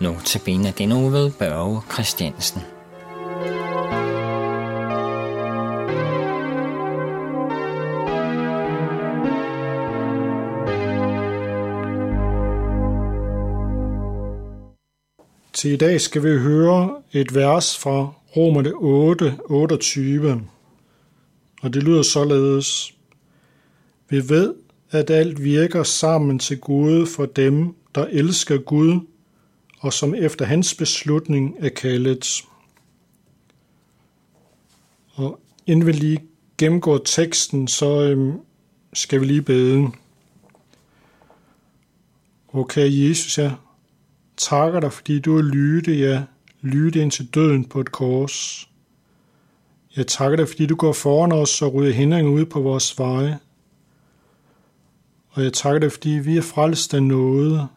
Notabene den ved Børge Christiansen. Til i dag skal vi høre et vers fra Romerne 8, 28. Og det lyder således. Vi ved, at alt virker sammen til gode for dem, der elsker Gud, og som efter hans beslutning er kaldet. Og inden vi lige gennemgår teksten, så øhm, skal vi lige bede. Okay, Jesus, jeg takker dig, fordi du er lyde, ja, lyde ind til døden på et kors. Jeg takker dig, fordi du går foran os og rydder hindringer ud på vores veje. Og jeg takker dig, fordi vi er frelst af noget,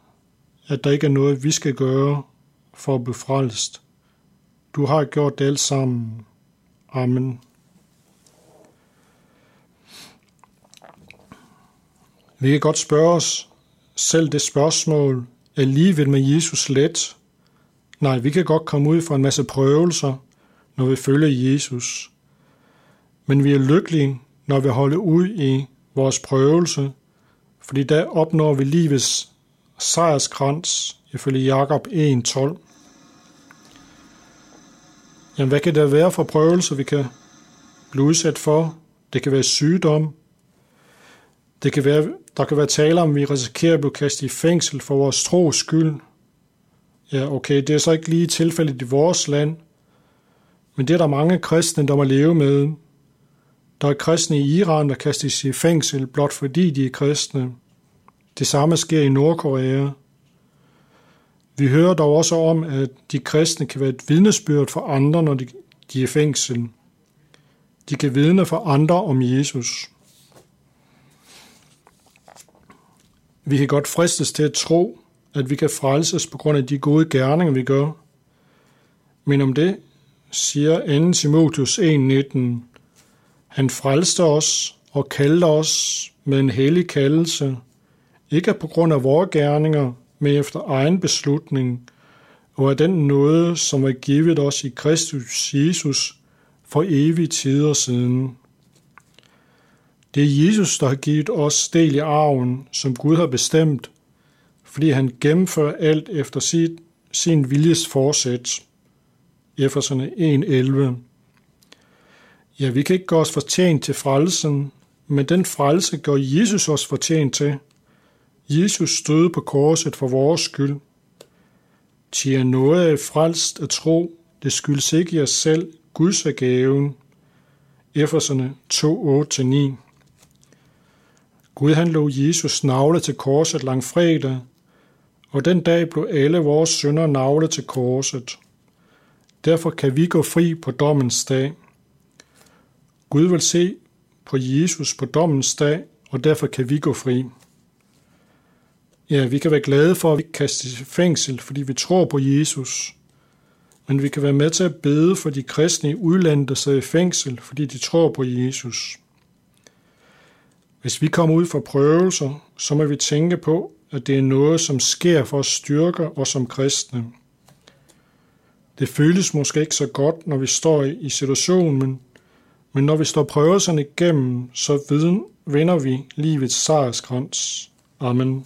at der ikke er noget, vi skal gøre for at blive frelst. Du har gjort det alt sammen. Amen. Vi kan godt spørge os selv det spørgsmål, er livet med Jesus let? Nej, vi kan godt komme ud for en masse prøvelser, når vi følger Jesus. Men vi er lykkelige, når vi holder ud i vores prøvelse, fordi der opnår vi livets sejrskrans, ifølge Jakob 1.12. Jamen, hvad kan der være for prøvelser, vi kan blive udsat for? Det kan være sygdom. Det kan være, der kan være tale om, at vi risikerer at blive kastet i fængsel for vores tros skyld. Ja, okay, det er så ikke lige tilfældet i vores land, men det er der mange kristne, der må leve med. Der er kristne i Iran, der kastes i fængsel, blot fordi de er kristne. Det samme sker i Nordkorea. Vi hører dog også om, at de kristne kan være et vidnesbyrd for andre, når de, de er i fængsel. De kan vidne for andre om Jesus. Vi kan godt fristes til at tro, at vi kan frelses på grund af de gode gerninger, vi gør. Men om det siger 2. Timotheus 1.19, han frelste os og kaldte os med en hellig kaldelse, ikke på grund af vores gerninger, men efter egen beslutning, og af den nåde, som er givet os i Kristus Jesus for evige tider siden. Det er Jesus, der har givet os del i arven, som Gud har bestemt, fordi han gennemfører alt efter sit, sin viljes forsæt. Efeserne 1.11 Ja, vi kan ikke gøre os fortjent til frelsen, men den frelse gør Jesus os fortjent til. Jesus stod på korset for vores skyld. Til noget af frelst at tro, det skyldes ikke jer selv, Guds er gaven. Efeserne 2, 8-9 Gud han lå Jesus navle til korset langfredag, og den dag blev alle vores sønder navlet til korset. Derfor kan vi gå fri på dommens dag. Gud vil se på Jesus på dommens dag, og derfor kan vi gå fri. Ja, vi kan være glade for, at vi ikke kastes i fængsel, fordi vi tror på Jesus. Men vi kan være med til at bede for de kristne i udlandet, der sidder i fængsel, fordi de tror på Jesus. Hvis vi kommer ud for prøvelser, så må vi tænke på, at det er noget, som sker for at styrke os som kristne. Det føles måske ikke så godt, når vi står i situationen, men når vi står prøvelserne igennem, så vinder vi livets sejrskrans. Amen.